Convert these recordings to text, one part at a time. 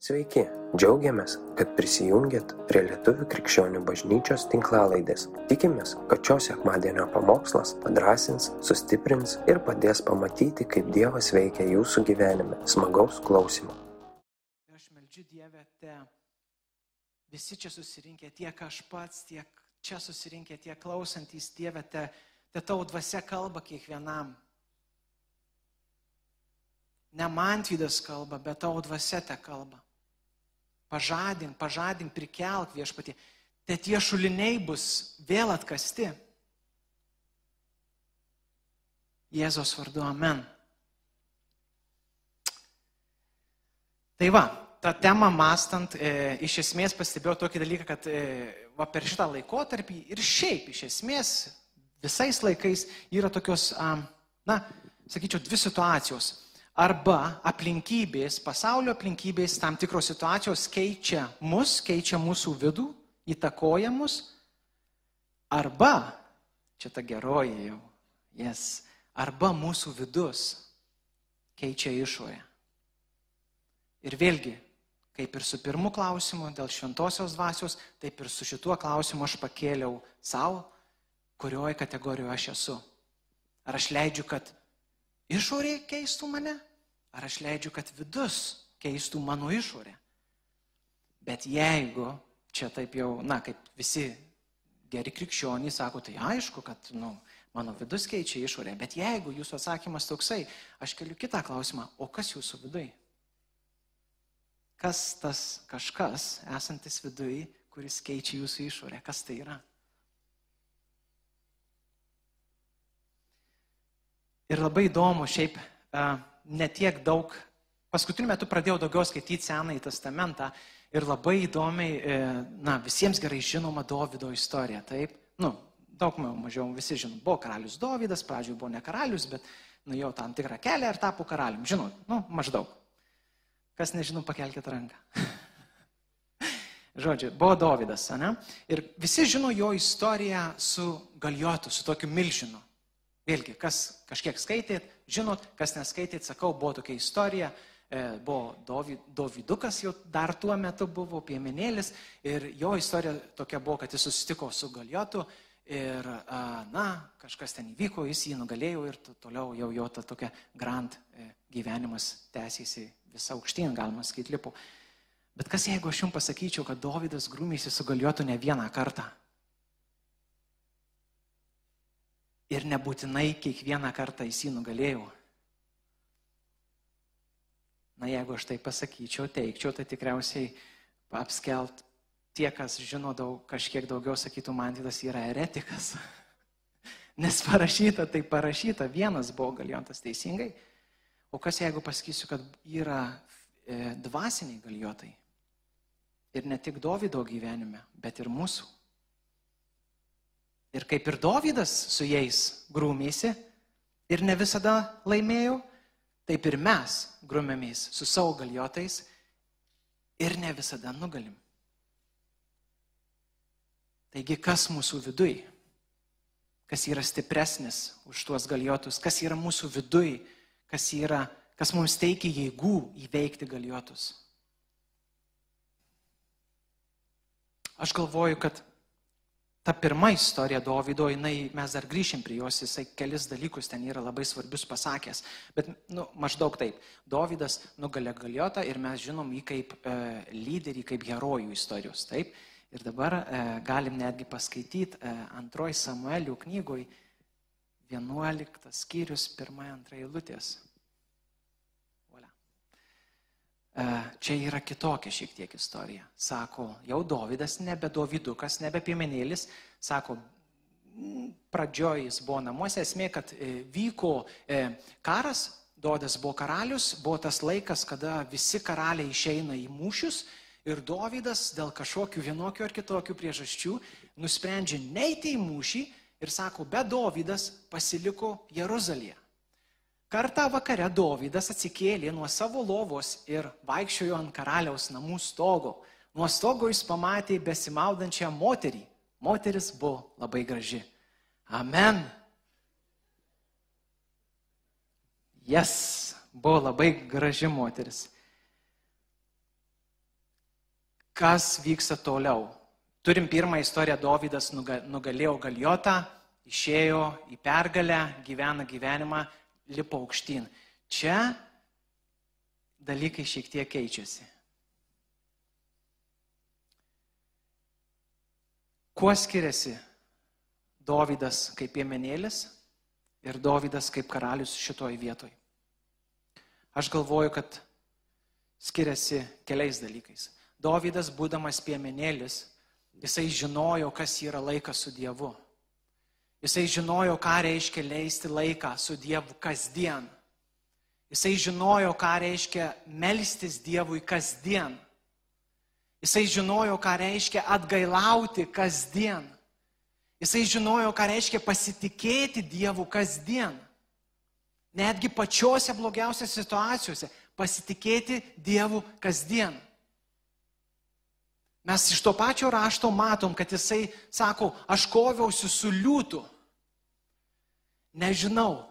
Sveiki, džiaugiamės, kad prisijungiat prie Lietuvių krikščionių bažnyčios tinklalaidės. Tikimės, kad šios sekmadienio pamokslas padrasins, sustiprins ir padės pamatyti, kaip Dievas veikia jūsų gyvenime. Smagaus klausimų. Aš meldžiu Dievę, te visi čia susirinkę, tiek aš pats, tiek čia susirinkę, tiek klausantys Dievę, te, te tau dvasia kalba kiekvienam. Ne man tvydas kalba, bet tau dvasia te kalba. Pažadink, pažadink, prikelk viešpatį. Te tie šuliniai bus vėl atkasti. Jėzos vardu amen. Tai va, tą temą mastant, e, iš esmės pastebėjau tokį dalyką, kad e, va, per šitą laikotarpį ir šiaip iš esmės visais laikais yra tokios, a, na, sakyčiau, dvi situacijos arba aplinkybės, pasaulio aplinkybės, tam tikros situacijos keičia mus, keičia mūsų vidų, įtakoja mus, arba, čia ta geroji jau, jas, yes, arba mūsų vidus keičia išorę. Ir vėlgi, kaip ir su pirmu klausimu dėl šventosios dvasios, taip ir su šituo klausimu aš pakėliau savo, kurioje kategorijoje aš esu. Ar aš leidžiu, kad išorė keistų mane, Ar aš leidžiu, kad vidus keistų mano išorę? Bet jeigu čia taip jau, na, kaip visi geri krikščionys sako, tai aišku, kad, nu, mano vidus keičia išorę. Bet jeigu jūsų atsakymas toksai, aš keliu kitą klausimą, o kas jūsų vidui? Kas tas kažkas esantis vidui, kuris keičia jūsų išorę? Kas tai yra? Ir labai įdomu šiaip netiek daug, paskutiniu metu pradėjau daugiau skaityti Senąjį testamentą ir labai įdomiai, e, na, visiems gerai žinoma Davido istorija, taip, nu, daug mažiau visi žinom, buvo karalius Davidas, pradžioje buvo ne karalius, bet nuėjau tam tikrą kelią ir tapo karalium, žinot, nu, maždaug. Kas nežinau, pakelkite ranką. Žodžiu, buvo Davidas, ne? Ir visi žino jo istoriją su Galiotu, su tokiu milžinu. Vėlgi, kas kažkiek skaitėt, žinot, kas neskaitėt, sakau, buvo tokia istorija, e, buvo Dovydukas jau dar tuo metu buvo piemenėlis ir jo istorija tokia buvo, kad jis susitiko su Galiotu ir, na, kažkas ten įvyko, jis jį nugalėjo ir toliau jau jo ta tokia grand e, gyvenimas tęsiasi visą aukštyn, galima sakyti, lipu. Bet kas jeigu aš jums pasakyčiau, kad Dovydas grūmėsi su Galiotu ne vieną kartą? Ir nebūtinai kiekvieną kartą jis jį nugalėjau. Na, jeigu aš tai pasakyčiau, teikčiau, tai tikriausiai apskelt tie, kas žino daug, kažkiek daugiau, sakytų, man tas yra eretikas. Nes parašyta, tai parašyta, vienas buvo galiotas teisingai. O kas jeigu pasakysiu, kad yra e, dvasiniai galiotai? Ir ne tik Davido gyvenime, bet ir mūsų. Ir kaip ir Dovydas su jais grūmėsi ir ne visada laimėjau, taip ir mes grūmėmės su savo galiotais ir ne visada nugalim. Taigi kas mūsų viduj, kas yra stipresnis už tuos galiotus, kas yra mūsų viduj, kas, yra, kas mums teikia jėgų įveikti galiotus. Aš galvoju, kad ta pirma istorija Dovydo, jinai, mes dar grįšim prie jos, jisai kelis dalykus ten yra labai svarbius pasakęs. Bet, nu, maždaug taip, Dovydas nugalė galiotą ir mes žinom jį kaip e, lyderį, kaip herojų istorijos. Taip. Ir dabar e, galim netgi paskaityti e, antroji Samuelių knygoj 11 skyrius, pirmąją, antrąją eilutės. E, čia yra kitokia šiek tiek istorija. Sako, jau Dovydas nebe Dovydukas, nebe piemenėlis, sako, pradžioj jis buvo namuose, esmė, kad e, vyko e, karas, Dodas buvo karalius, buvo tas laikas, kada visi karaliai išeina į mūšius ir Dovydas dėl kažkokių vienokių ar kitokių priežasčių nusprendžia neiti į mūšį ir sako, bet Dovydas pasiliko Jeruzalėje. Kartą vakare Dovydas atsikėlė nuo savo lovos ir vaikščiojo ant karaliaus namų stogo. Nuo stogo jis pamatė besimaudančią moterį. Moteris buvo labai graži. Amen. Jas yes, buvo labai graži moteris. kas vyksta toliau. Turim pirmą istoriją, Dovydas nugalėjo Galiotą, išėjo į pergalę, gyvena gyvenimą, lipo aukštyn. Čia dalykai šiek tiek keičiasi. Kuo skiriasi Dovydas kaip piemenėlis ir Dovydas kaip karalius šitoj vietoj? Aš galvoju, kad skiriasi keliais dalykais. Dovydas, būdamas piemenėlis, jisai žinojo, kas yra laikas su Dievu. Jisai žinojo, ką reiškia leisti laiką su Dievu kasdien. Jisai žinojo, ką reiškia melstis Dievui kasdien. Jisai žinojo, ką reiškia atgailauti kasdien. Jisai žinojo, ką reiškia pasitikėti Dievu kasdien. Netgi pačiose blogiausiose situacijose pasitikėti Dievu kasdien. Mes iš to pačio rašto matom, kad jisai sako, aš koviausi su liūtu. Nežinau,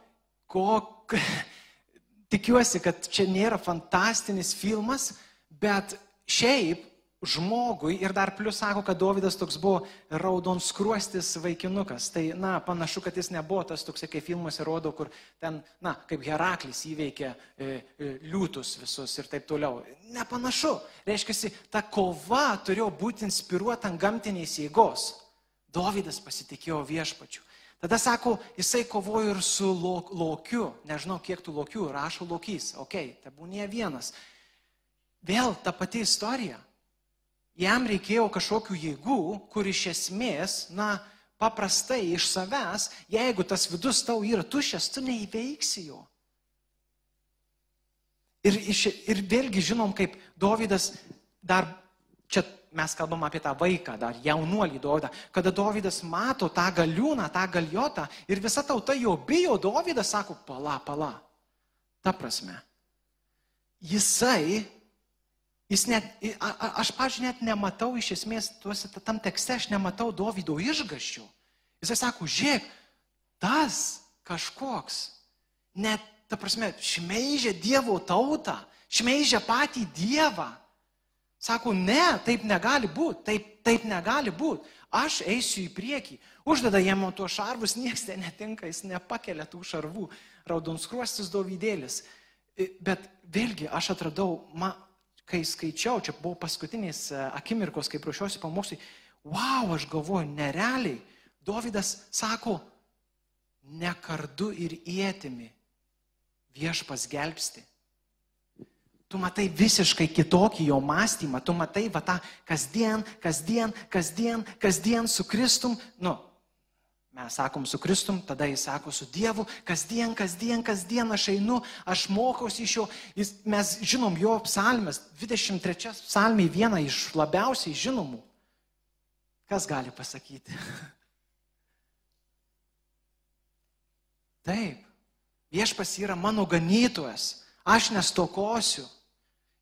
ko, tikiuosi, kad čia nėra fantastinis filmas, bet šiaip žmogui ir dar plus sako, kad Davidas toks buvo raudonskruostis vaikinukas. Tai, na, panašu, kad jis nebuvo tas toks, kaip filmuose rodo, kur ten, na, kaip Heraklis įveikė e, e, liūtus visus ir taip toliau. Nepanašu. Reiškia, ta kova turėjo būti inspiruota ant gamtinės jėgos. Davidas pasitikėjo viešpačiu. Tada sako, jisai kovojo ir su lokiu. Nežinau, kiek tų lokių rašo lokys. Ok, tebūnė vienas. Vėl ta pati istorija jam reikėjo kažkokių jėgų, kur iš esmės, na, paprastai iš savęs, jeigu tas vidus tau yra tušęs, tu neįveiksi jo. Ir, ir vėlgi žinom, kaip Dovydas dar, čia mes kalbam apie tą vaiką, dar jaunuolį Dovydą, kada Dovydas mato tą galiūną, tą galiotą ir visa tauta jo bijo, Dovydas sako, pala, pala. Ta prasme, jisai Jis net, a, a, aš, pažiūrėjau, net nematau iš esmės, tuose, tam tekste aš nematau Dovydo išgaščių. Jisai sako, žiūrėk, tas kažkoks, net, ta prasme, šmeižia Dievo tautą, šmeižia patį Dievą. Sako, ne, taip negali būti, taip, taip negali būti. Aš eisiu į priekį. Uždeda jam tuos šarvus, niekas ten netinka, jis nepakelia tų šarvų, raudonskruostis dovydėlis. Bet vėlgi aš atradau, ma, kai skaičiau, čia buvo paskutinis e, akimirkos, kai ruošiausi pamokslui, wow, aš galvoju, nerealiai. Dovydas sako, ne kardu ir įėtimi viešpas gelbsti. Tu matai visiškai kitokį jo mąstymą, tu matai va tą kasdien, kasdien, kasdien, kasdien su Kristum, nu, Mes sakom su Kristum, tada jis sako su Dievu, kasdien, kasdien, kasdien aš einu, aš mokausi iš jo. Jis, mes žinom jo psalmės, 23 psalmiai viena iš labiausiai žinomų. Kas gali pasakyti? Taip, viešpas yra mano ganytojas, aš nestokosiu.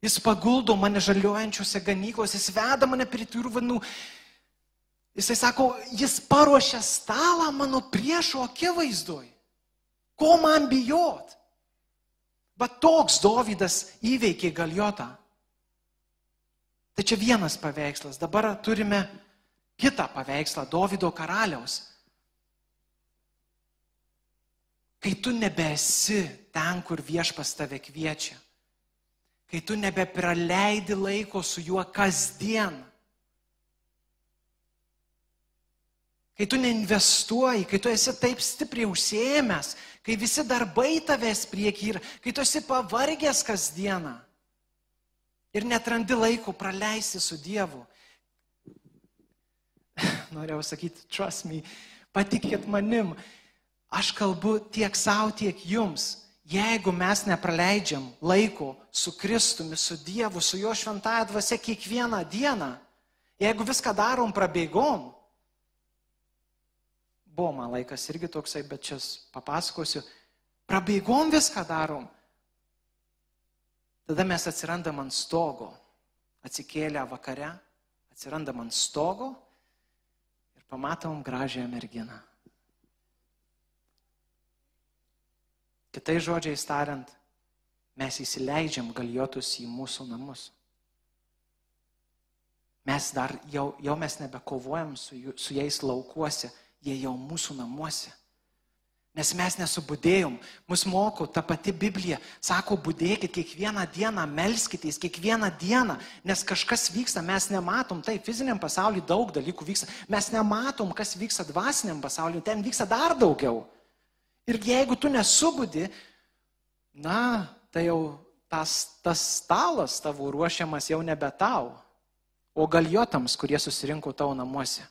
Jis paguldo mane žaliuojančiose ganyklose, jis veda mane prie tyrų vanų, Jisai sako, jis paruošia stalą mano priešo akivaizdoj. Ko man bijot? Bet toks Dovydas įveikė galiotą. Tai čia vienas paveikslas. Dabar turime kitą paveikslą Dovydo karaliaus. Kai tu nebesi ten, kur viešpas tave kviečia. Kai tu nebepraleidi laiko su juo kasdien kai tu neinvestuoji, kai tu esi taip stipriai užsiemęs, kai visi darbai tavęs prieki ir kai tu esi pavargęs kasdieną ir netrandi laiko praleisti su Dievu. Norėjau sakyti, trust me, patikėt manim, aš kalbu tiek savo, tiek jums. Jeigu mes nepraleidžiam laiko su Kristumi, su Dievu, su jo šventąją dvasia kiekvieną dieną, jeigu viską darom prabėgom, Buvo man laikas irgi toksai, bet čia papasakosiu. Prabėgom viską darom. Tada mes atsirandam ant stogo. Atsikėlę vakare, atsirandam ant stogo ir pamatom gražią merginą. Kitai žodžiai tariant, mes įsileidžiam galiotus į mūsų namus. Mes dar jau, jau mes nebekovojam su, jų, su jais laukuose, jie jau mūsų namuose. Nes mes nesubudėjom, mus moko ta pati Biblija, sako, būdėkit kiekvieną dieną, melskitės kiekvieną dieną, nes kažkas vyksta, mes nematom, tai fiziniam pasauliu daug dalykų vyksta, mes nematom, kas vyksta dvasiniam pasauliu, ten vyksta dar daugiau. Ir jeigu tu nesubudi, na, tai jau tas, tas stalas tavo ruošiamas jau nebe tau, o galiotams, kurie susirinko tavo namuose.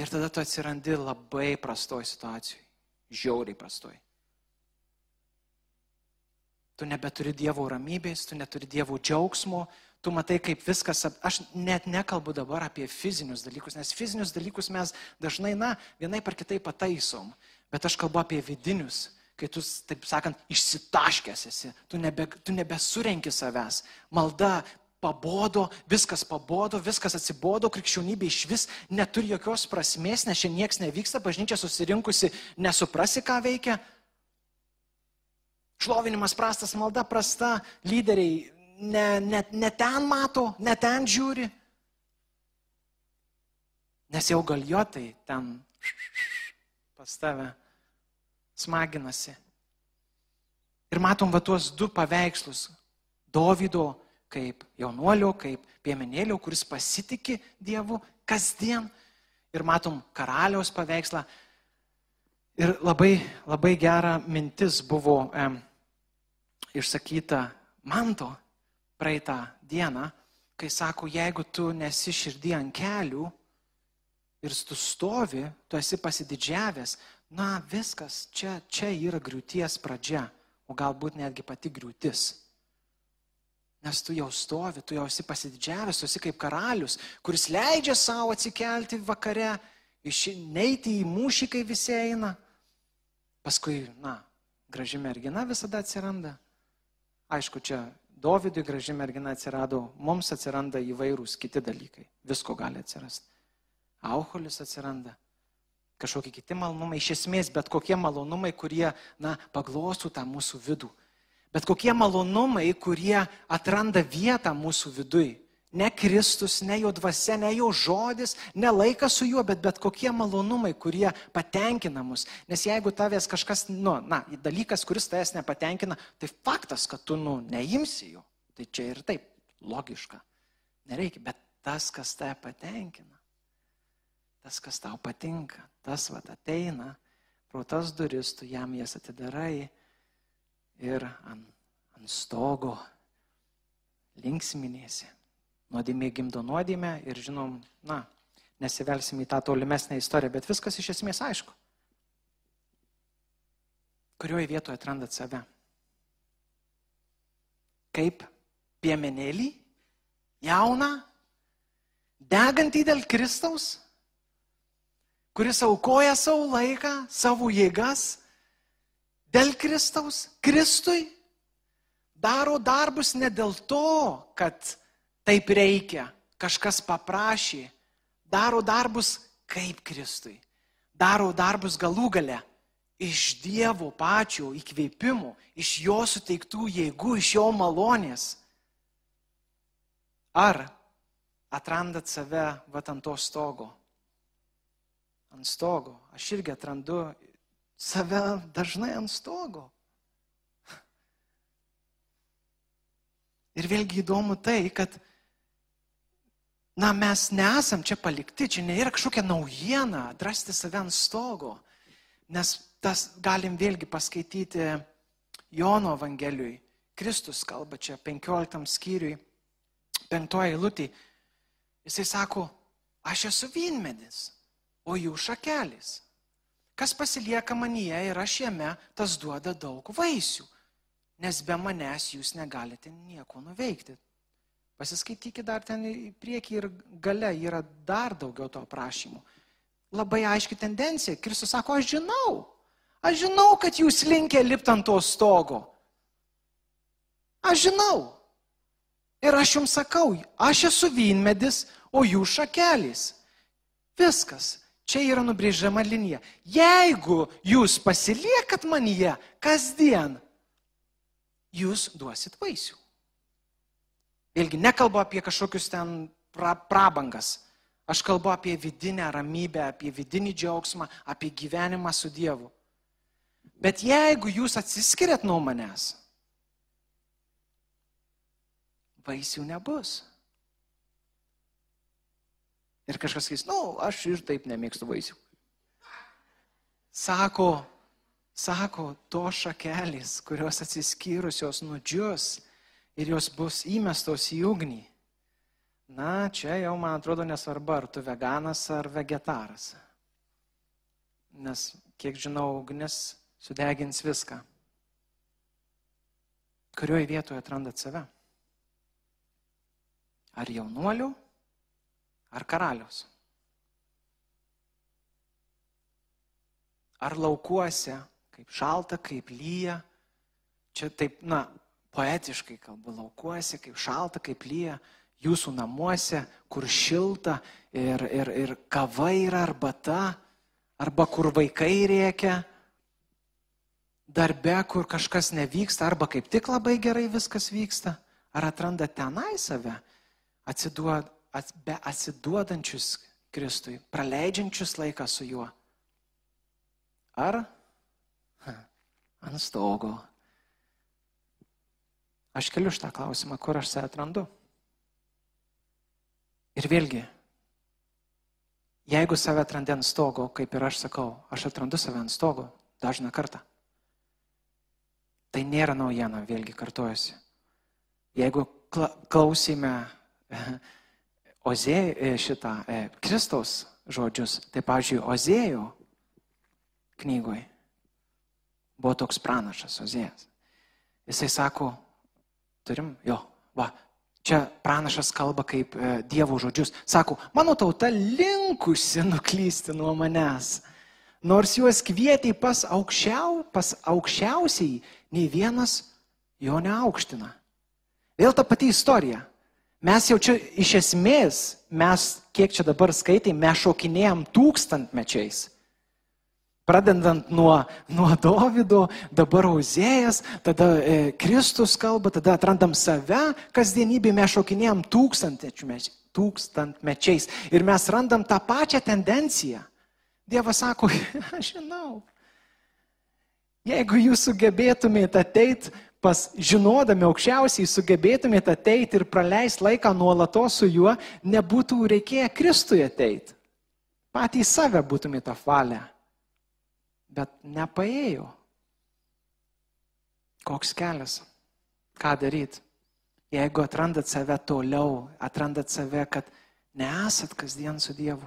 Ir tada tu atsirandi labai prastoj situacijai. Žiauriai prastoj. Tu nebeturi Dievo ramybės, tu neturi Dievo džiaugsmo, tu matai, kaip viskas, aš net nekalbu dabar apie fizinius dalykus, nes fizinius dalykus mes dažnai, na, vienai par kitai pataisom, bet aš kalbu apie vidinius, kai tu, taip sakant, išsitaškęs esi, tu, nebe, tu nebesurenki savęs. Malda, pabodo, viskas pabodo, viskas atsibodo, krikščionybė iš vis neturi jokios prasmės, nes čia niekas nevyksta, bažnyčia susirinkusi, nesuprasi, ką veikia. Šlovinimas prastas, malda prasta, lyderiai ne, ne, ne ten mato, ne ten žiūri. Nes jau galiotai ten pas tave smaginasi. Ir matom va tuos du paveikslus. Dovydo kaip jaunuolio, kaip piemenėlio, kuris pasitikė Dievu kasdien. Ir matom karaliaus paveikslą. Ir labai, labai gera mintis buvo e, išsakyta manto praeitą dieną, kai sako, jeigu tu nesi širdį ant kelių ir tu stovi, tu esi pasididžiavęs, na viskas, čia, čia yra griūties pradžia, o galbūt netgi pati griūtis. Nes tu jau stovi, tu jau esi pasididžiavęs, tu esi kaip karalius, kuris leidžia savo atsikelti vakare, neiti į mūšį, kai visi eina. Paskui, na, graži mergina visada atsiranda. Aišku, čia Dovydui graži mergina atsirado, mums atsiranda įvairūs kiti dalykai. Visko gali atsirasti. Aucholis atsiranda. Kažkokie kiti malonumai, iš esmės bet kokie malonumai, kurie, na, paglostų tą mūsų vidų bet kokie malonumai, kurie atranda vietą mūsų vidui. Ne Kristus, ne jo dvasia, ne jo žodis, ne laikas su juo, bet bet kokie malonumai, kurie patenkina mus. Nes jeigu tavęs kažkas, nu, na, dalykas, kuris tavęs nepatenkina, tai faktas, kad tu, nu, neimsi jo. Tai čia ir taip, logiška. Nereikia, bet tas, kas tave patenkina, tas, kas tau patinka, tas vad ateina, pro tas duris tu jam jas atidarai ir ant, ant stogo linksminėsi. Nuodėmė gimdo nuodėmę ir žinom, na, nesivelsim į tą tolimesnę istoriją, bet viskas iš esmės aišku. Kurioje vietoje atrandat save? Kaip piemenėlį, jauną, degantį dėl Kristaus, kuris aukoja savo laiką, savo jėgas, dėl Kristaus, Kristui, daro darbus ne dėl to, kad taip reikia, kažkas paprašė, daro darbus kaip Kristui, daro darbus galų gale iš Dievo pačio įkvėpimų, iš jo suteiktų jėgų, iš jo malonės. Ar atrandat save vat ant to stogo? Ant stogo. Aš irgi atrandu save dažnai ant stogo. Ir vėlgi įdomu tai, kad, na, mes nesam čia palikti, čia nėra kažkokia naujiena atrasti save ant stogo, nes tas galim vėlgi paskaityti Jono Evangelijui. Kristus kalba čia 15 skyriui, 5 eilutį. Jisai sako, aš esu vynmedis, o jų šakelis. Kas pasilieka manyje ir aš jame, tas duoda daug vaisių, nes be manęs jūs negalite nieko nuveikti. Pasiskaitykite dar ten į priekį ir gale yra dar daugiau to aprašymų. Labai aiški tendencija. Kristus sako, aš žinau, aš žinau, kad jūs linkia lipti ant to stogo. Aš žinau. Ir aš jums sakau, aš esu vynmedis, o jūs šakelis. Viskas. Čia yra nubrėžiama linija. Jeigu jūs pasiliekat manyje kasdien, jūs duosit vaisių. Vėlgi, nekalbu apie kažkokius ten pra, prabangas. Aš kalbu apie vidinę ramybę, apie vidinį džiaugsmą, apie gyvenimą su Dievu. Bet jeigu jūs atsiskiriat nuo manęs, vaisių nebus. Ir kažkas sakys, na, nu, aš ir taip nemėgstu vaisių. Sako, sako, to šakelis, kurios atsiskyrusios nudžius ir jos bus įmestos į ugnį. Na, čia jau man atrodo nesvarbu, ar tu veganas ar vegetaras. Nes, kiek žinau, ugnis sudegins viską. Kurioje vietoje atrandat save? Ar jaunuolių, ar karalius? Ar laukuose, kaip šalta, kaip lyja, čia taip, na, poetiškai kalbu, laukuose, kaip šalta, kaip lyja, jūsų namuose, kur šilta ir, ir, ir kava yra arbata, arba kur vaikai rėkia, darbe, kur kažkas nevyksta, arba kaip tik labai gerai viskas vyksta, ar atranda tenai save, atsiduod, ats, be atsiduodančius Kristui, praleidžiančius laiką su juo. Ar ha, ant stogo. Aš keliu šitą klausimą, kur aš save atrandu. Ir vėlgi, jeigu save atrandi ant stogo, kaip ir aš sakau, aš atrandu save ant stogo dažną kartą. Tai nėra naujiena, vėlgi kartuojasi. Jeigu klausime Ozėjų e, šitą e, Kristaus žodžius, tai, pavyzdžiui, Ozėjo knygoje buvo toks pranašas Ozėjas. Jisai sako, turim, jo, va, čia pranašas kalba kaip e, Dievo žodžius. Sako, mano tauta linkusi nuklysti nuo manęs. Nors juos kvietė pas, aukščiau, pas aukščiausiai, nei vienas jo neaukština. Vėl ta pati istorija. Mes jau čia iš esmės, mes kiek čia dabar skaitai, mes šokinėjom tūkstantmečiais. Pradedant nuo, nuo Davido, dabar Auzėjas, tada e, Kristus kalba, tada atrandam save, kasdienybėje mes šokinėjom tūkstantmečiais ir mes randam tą pačią tendenciją. Dievas sako, aš žinau, jeigu jūs sugebėtumėte ateiti pas žinodami aukščiausiai, sugebėtumėte ateiti ir praleisti laiką nuolatos su juo, nebūtų reikėję Kristui ateiti. Patys save būtumėte apvalę. Bet nepaėjo. Koks kelias? Ką daryti? Jeigu atrandat save toliau, atrandat save, kad nesat kasdien su Dievu,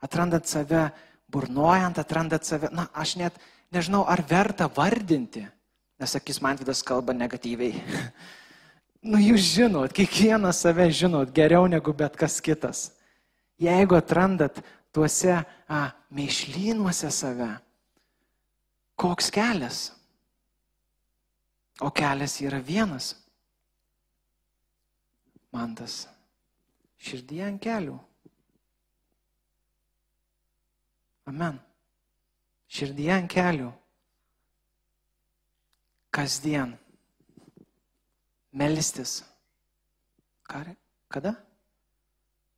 atrandat save burnojant, atrandat save, na, aš net nežinau, ar verta vardinti, nes sakys, man vidas kalba negatyviai. nu, jūs žinot, kiekvienas save žinot geriau negu bet kas kitas. Jeigu atrandat tuose a, meišlynuose save, koks kelias? O kelias yra vienas. Mantas. Širdie ant kelių. Amen. Širdie ant kelių. Kasdien. Melistis. Kada?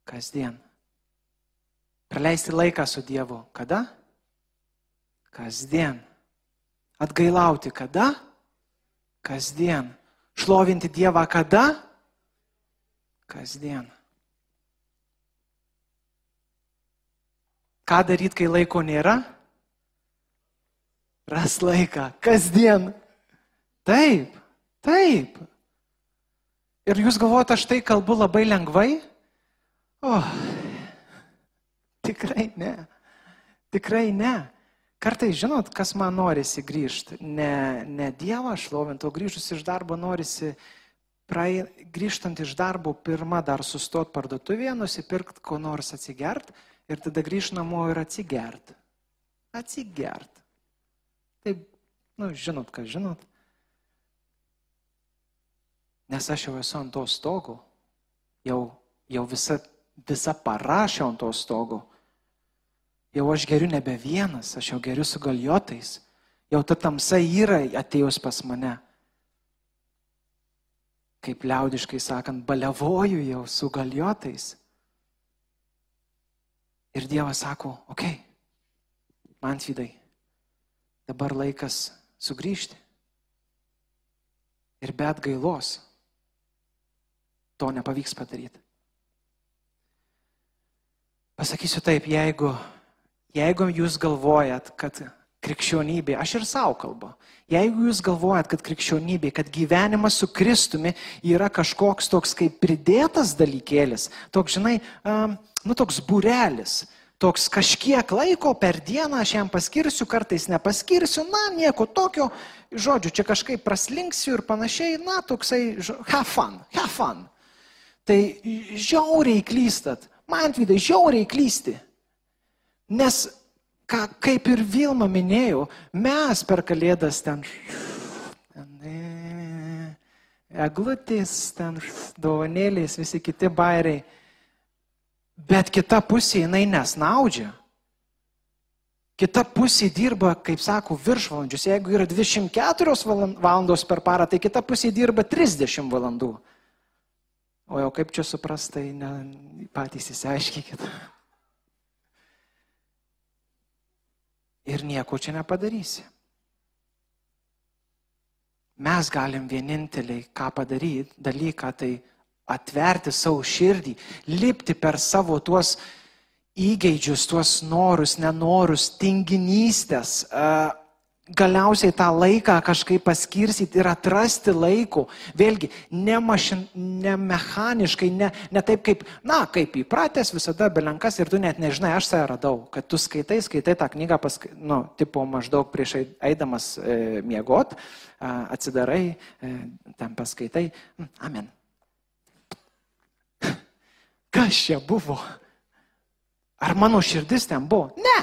Kasdien. Praleisti laiką su Dievu. Kada? Kasdien. Atgailauti kada? Kasdien. Šlovinti Dievą kada? Kasdien. Ką daryti, kai laiko nėra? Ras laiką. Kasdien. Taip, taip. Ir jūs galvojate, aš tai kalbu labai lengvai? O, tikrai ne. Tikrai ne. Kartai žinot, kas man norisi grįžti. Ne, ne Dievą šlovinti, o grįžus iš darbo norisi, prae, grįžtant iš darbo, pirmą dar sustot parduotuvėje, nusipirkti ko nors atsigert ir tada grįžti namo ir atsigert. Atsigert. Taip, nu, žinot, ką žinot. Nes aš jau esu ant to stogo, jau, jau visa, visa parašė ant to stogo. Jau aš geriu nebe vienas, aš jau geriu su galiotais. Jau ta tamsa yra atėjus pas mane. kaip liaudiškai sakant, balevoju jau su galiotais. Ir Dievas sako, okei, okay, man vidai, dabar laikas sugrįžti. Ir bet gailos to nepavyks padaryti. Pasakysiu taip, jeigu, jeigu jūs galvojat, kad krikščionybė, aš ir savo kalbu, jeigu jūs galvojat, kad krikščionybė, kad gyvenimas su Kristumi yra kažkoks toks kaip pridėtas dalykėlis, toks, žinai, um, nu toks būrelis, toks kažkiek laiko per dieną aš jam paskirsiu, kartais nepaskirsiu, na, nieko tokio, žodžiu, čia kažkaip praslinksiu ir panašiai, na, toksai, have fun, have fun. Tai žiauriai klystat, man vidai žiauriai klysti. Nes, ką, kaip ir Vilma minėjau, mes per kalėdas ten, ten eglutės, ten dovanėlės, visi kiti bairiai Bet kita pusė jinai nesnaudžia. Kita pusė dirba, kaip sako, viršvalandžius. Jeigu yra 24 valandos per parą, tai kita pusė dirba 30 valandų. O jau kaip čia suprastai, ne, patys įsiaiškikit. Ir nieko čia nepadarysi. Mes galim vieninteliai ką padaryti, dalyką, tai atverti savo širdį, lipti per savo tuos įgeidžius, tuos norus, nenorus, tinginystės, galiausiai tą laiką kažkaip paskirsyti ir atrasti laiko. Vėlgi, ne, mašin, ne mechaniškai, ne, ne taip kaip, na, kaip įpratęs visada belenkas ir tu net nežinai, aš save radau, kad tu skaitai, skaitai tą knygą, pask... nu, tipo maždaug prieš eidamas e, miegot, e, atsidarai, e, ten paskaitai, amen. Kas čia buvo? Ar mano širdis ten buvo? Ne.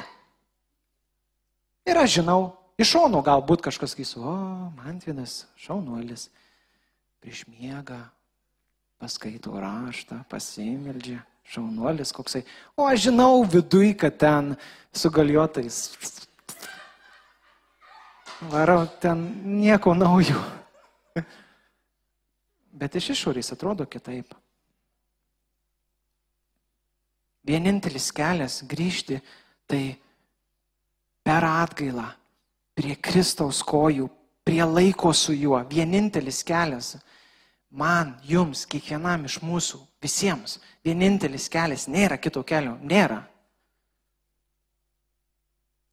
Ir aš žinau, iš šono galbūt kažkas sakys, o, Mantvinas, šaunuolis, prieš miegą paskaito raštą, pasimeldžia, šaunuolis koksai. O aš žinau viduj, kad ten su galiotais. Varau, ten nieko naujo. Bet iš išorės atrodo kitaip. Vienintelis kelias grįžti tai per atgailą, prie Kristaus kojų, prie laiko su juo. Vienintelis kelias. Man, jums, kiekvienam iš mūsų, visiems, vienintelis kelias, nėra kito kelio, nėra.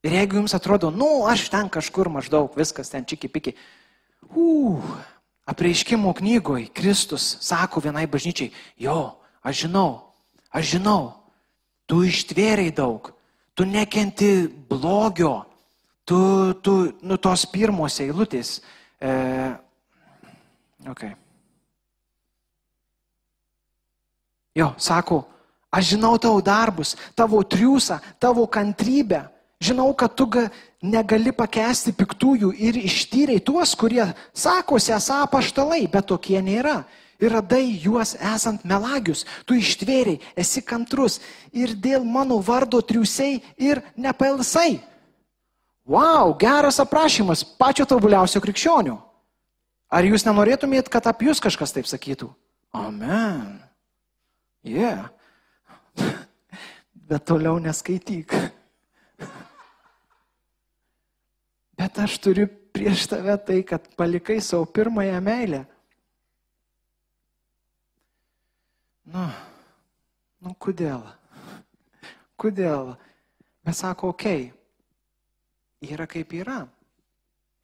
Ir jeigu jums atrodo, nu, aš ten kažkur maždaug, viskas ten čiki piki, uh, apreiškimo knygoje Kristus sako vienai bažnyčiai, jo, aš žinau, aš žinau, tu ištvėriai daug, tu nekenti blogio, tu, tu nu tos pirmos eilutės. E, okay. Jo, sako, aš žinau tavo darbus, tavo triūsą, tavo kantrybę. Žinau, kad tu ga, negali pakesti piktųjų ir ištyriai tuos, kurie sakosi esą paštalai, bet tokie nėra ir radai juos esant melagius, tu ištvėriai, esi kantrus ir dėl mano vardo triusiai ir nepailsai. Wow, geras aprašymas pačio tobuliausio krikščionių. Ar jūs nenorėtumėt, kad apie jūs kažkas taip sakytų? Amen. Yeah. Bet toliau neskaityk. Bet aš turiu prieš tave tai, kad palikai savo pirmąją meilę. Nu, nu kodėl? Kodėl? Mes sako, okei, okay, yra kaip yra.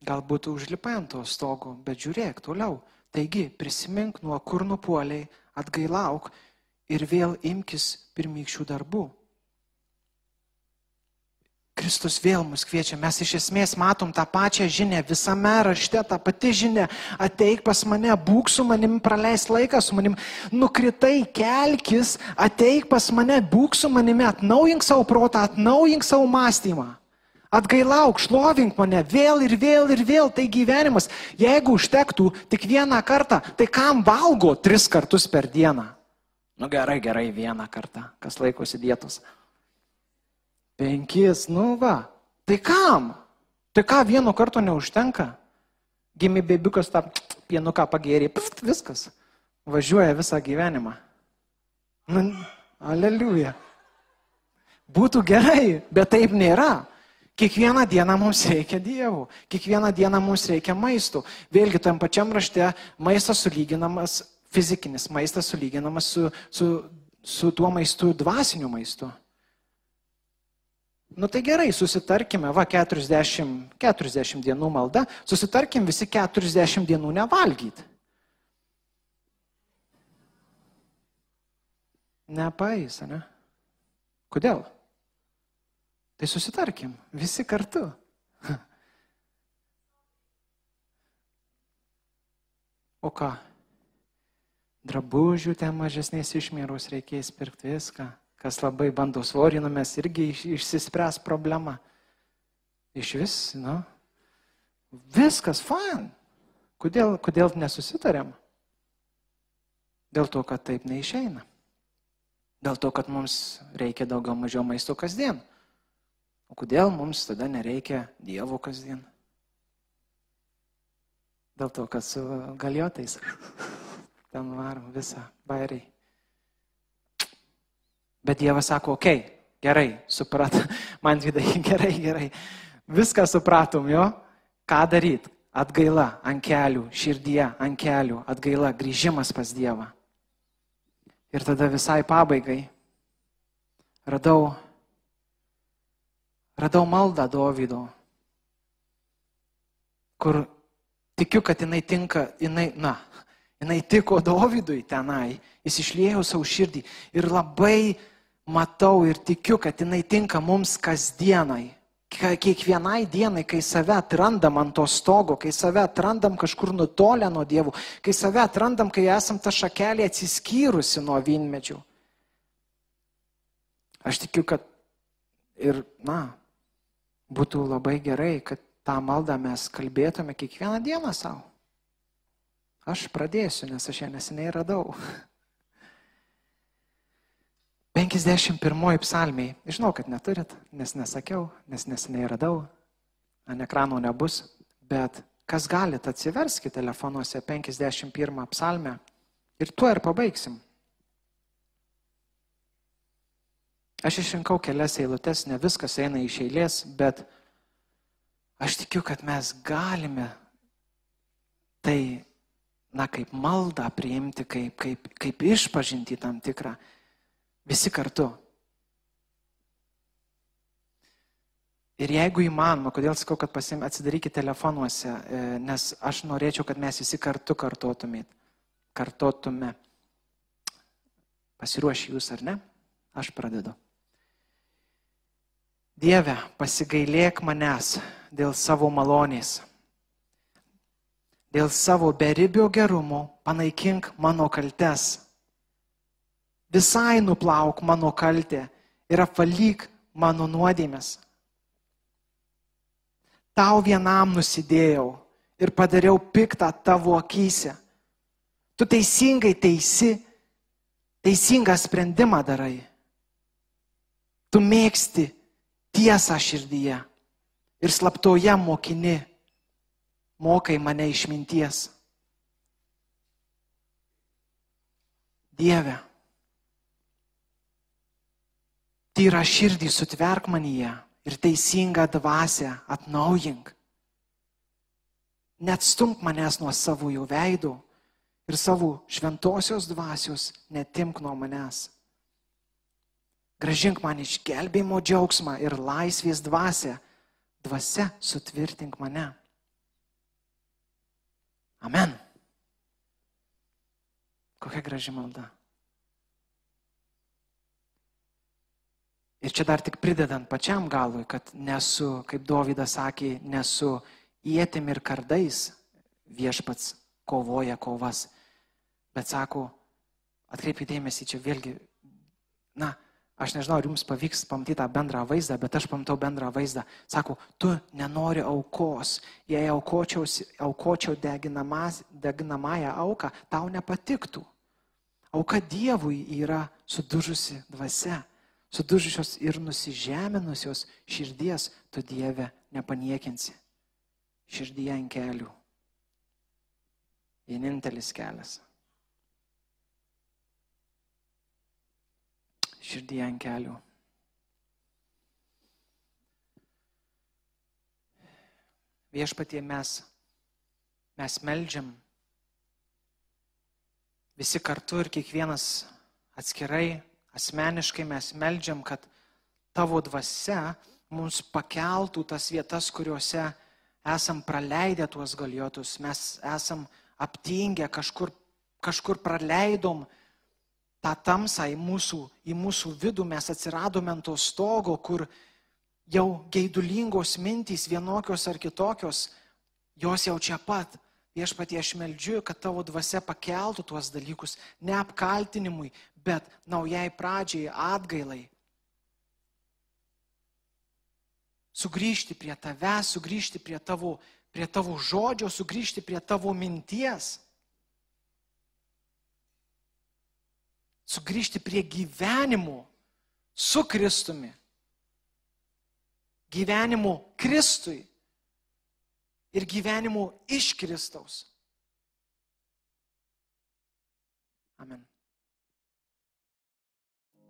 Galbūt užlipai ant to stogo, bet žiūrėk toliau. Taigi, prisimink nuo kur nupoliai, atgailauk ir vėl imkis pirmykščių darbų. Kristus vėl mus kviečia, mes iš esmės matom tą pačią žinę, visame rašte tą patį žinę, ateik pas mane, būk su manim, praleis laiką su manim, nukritai, kelkis, ateik pas mane, būk su manimi, atnaujink savo protą, atnaujink savo mąstymą. Atgailauk, šlovink mane vėl ir vėl ir vėl, tai gyvenimas. Jeigu užtektų tik vieną kartą, tai kam valgo tris kartus per dieną? Nu gerai, gerai, vieną kartą, kas laikosi dietos. Penkis, nu va. Tai kam? Tai ką vieno karto neužtenka? Gimė bebiukas tą pienuką pagėrė, pft, viskas. važiuoja visą gyvenimą. Nu, aleliuja. Būtų gerai, bet taip nėra. Kiekvieną dieną mums reikia dievų, kiekvieną dieną mums reikia maistų. Vėlgi, tam pačiam rašte maistas sulyginamas, fizikinis maistas sulyginamas su, su, su tuo maistu, dvasiniu maistu. Nu tai gerai, susitarkime, va 40, 40 dienų malda, susitarkim visi 40 dienų nevalgyti. Nepais, ne? Kodėl? Tai susitarkim, visi kartu. O ką? Drabužių ten mažesnės išmėros reikės pirkti viską. Kas labai bando svorį numės, irgi išsispręs problema. Iš vis, nu, viskas fan. Kodėl, kodėl nesusitarėm? Dėl to, kad taip neišeina. Dėl to, kad mums reikia daugiau mažiau maisto kasdien. O kodėl mums tada nereikia Dievo kasdien? Dėl to, kad su galiotais ten varom visą bairiai. Bet Dievas sako, okei, okay, gerai, suprat, man vidai, gerai, gerai. Viską supratom jo, ką daryti. Atgaila ant kelių, širdie ant kelių, atgaila, grįžimas pas Dievą. Ir tada visai pabaigai radau radau maldą Dovydo, kur tikiu, kad jinai tinka, jinai, na, jinai tiko Dovydui tenai, jis išlėjo savo širdį ir labai matau ir tikiu, kad jinai tinka mums kasdienai. Kiekvienai dienai, kai save atrandam ant to stogo, kai save atrandam kažkur nutolę nuo dievų, kai save atrandam, kai esam ta šakelė atsiskyrusi nuo vynmedžių. Aš tikiu, kad ir, na, būtų labai gerai, kad tą maldą mes kalbėtume kiekvieną dieną savo. Aš pradėsiu, nes aš ją neseniai radau. 51 psalmiai. Žinau, kad neturit, nes nesakiau, nes neseniai radau. Ant ekrano nebus, bet kas galite, atsiverskite telefonuose 51 psalmę ir tuo ir pabaigsim. Aš išrinkau kelias eilutes, ne viskas eina iš eilės, bet aš tikiu, kad mes galime tai, na, kaip maldą priimti, kaip, kaip, kaip išpažinti tam tikrą, visi kartu. Ir jeigu įmanoma, kodėl sakau, kad pasim, atsidarykite telefonuose, e, nes aš norėčiau, kad mes visi kartu kartotumėt, kartotume. Pasiruoši jūs ar ne? Aš pradedu. Dieve, pasigailėk manęs dėl savo malonės. Dėl savo beribio gerumo panaikink mano kaltes. Visai nuplauk mano kaltę ir apvalyk mano nuodėmės. Tau vienam nusidėjau ir padariau piktą tavo akise. Tu teisingai teisi, teisingą sprendimą darai. Tu mėgsti tiesą širdyje ir slaptoje mokini, mokai mane išminties. Dieve, tyra širdį sutverk manyje ir teisingą dvasę atnaujink. Net stumk manęs nuo savųjų veidų ir savo šventosios dvasios netimk nuo manęs. Gražink man išgelbėjimo džiaugsmą ir laisvės dvasę. Dvasia sutvirtink mane. Amen. Kokia graži malda. Ir čia dar tik pridedant pačiam galui, kad nesu, kaip Dovydas sakė, nesu įėtim ir kardais viešpats kovoja kovas. Bet sako, atkreipkite dėmesį, čia vėlgi, na, Aš nežinau, ar jums pavyks pamatyti tą bendrą vaizdą, bet aš pamatau bendrą vaizdą. Sako, tu nenori aukos. Jei aukočiau deginamąją auką, tau nepatiktų. Auka Dievui yra sudužusi dvasia, sudužusios ir nusižeminusios širdies, tu Dieve nepaniekinsi. Širdyje ant kelių. Vienintelis kelias širdyje ant kelių. Viešpatie mes, mes melžiam visi kartu ir kiekvienas atskirai, asmeniškai mes melžiam, kad tavo dvasia mums pakeltų tas vietas, kuriuose esam praleidę tuos galiotus, mes esam aptingę, kažkur, kažkur praleidom tą tamsą į mūsų, į mūsų vidų, mes atsiradome ant to stogo, kur jau geidulingos mintys vienokios ar kitokios, jos jau čia pat. Viešpatie aš meldžiu, kad tavo dvasia pakeltų tuos dalykus, ne apkaltinimui, bet naujai pradžiai, atgailai. Sugrįžti prie tave, sugrįžti prie tavo, prie tavo žodžio, sugrįžti prie tavo minties. Sugrįžti prie gyvenimo su Kristumi. Gyvenimo Kristui ir gyvenimu iš Kristaus. Amen.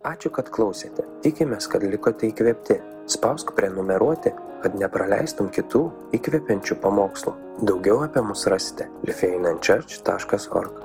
Ačiū, kad klausėte. Tikimės, kad likote įkvėpti. Spausk prenumeruoti, kad nepraleistum kitų įkvepiančių pamokslų. Daugiau apie mus rasite lifeinanchurch.org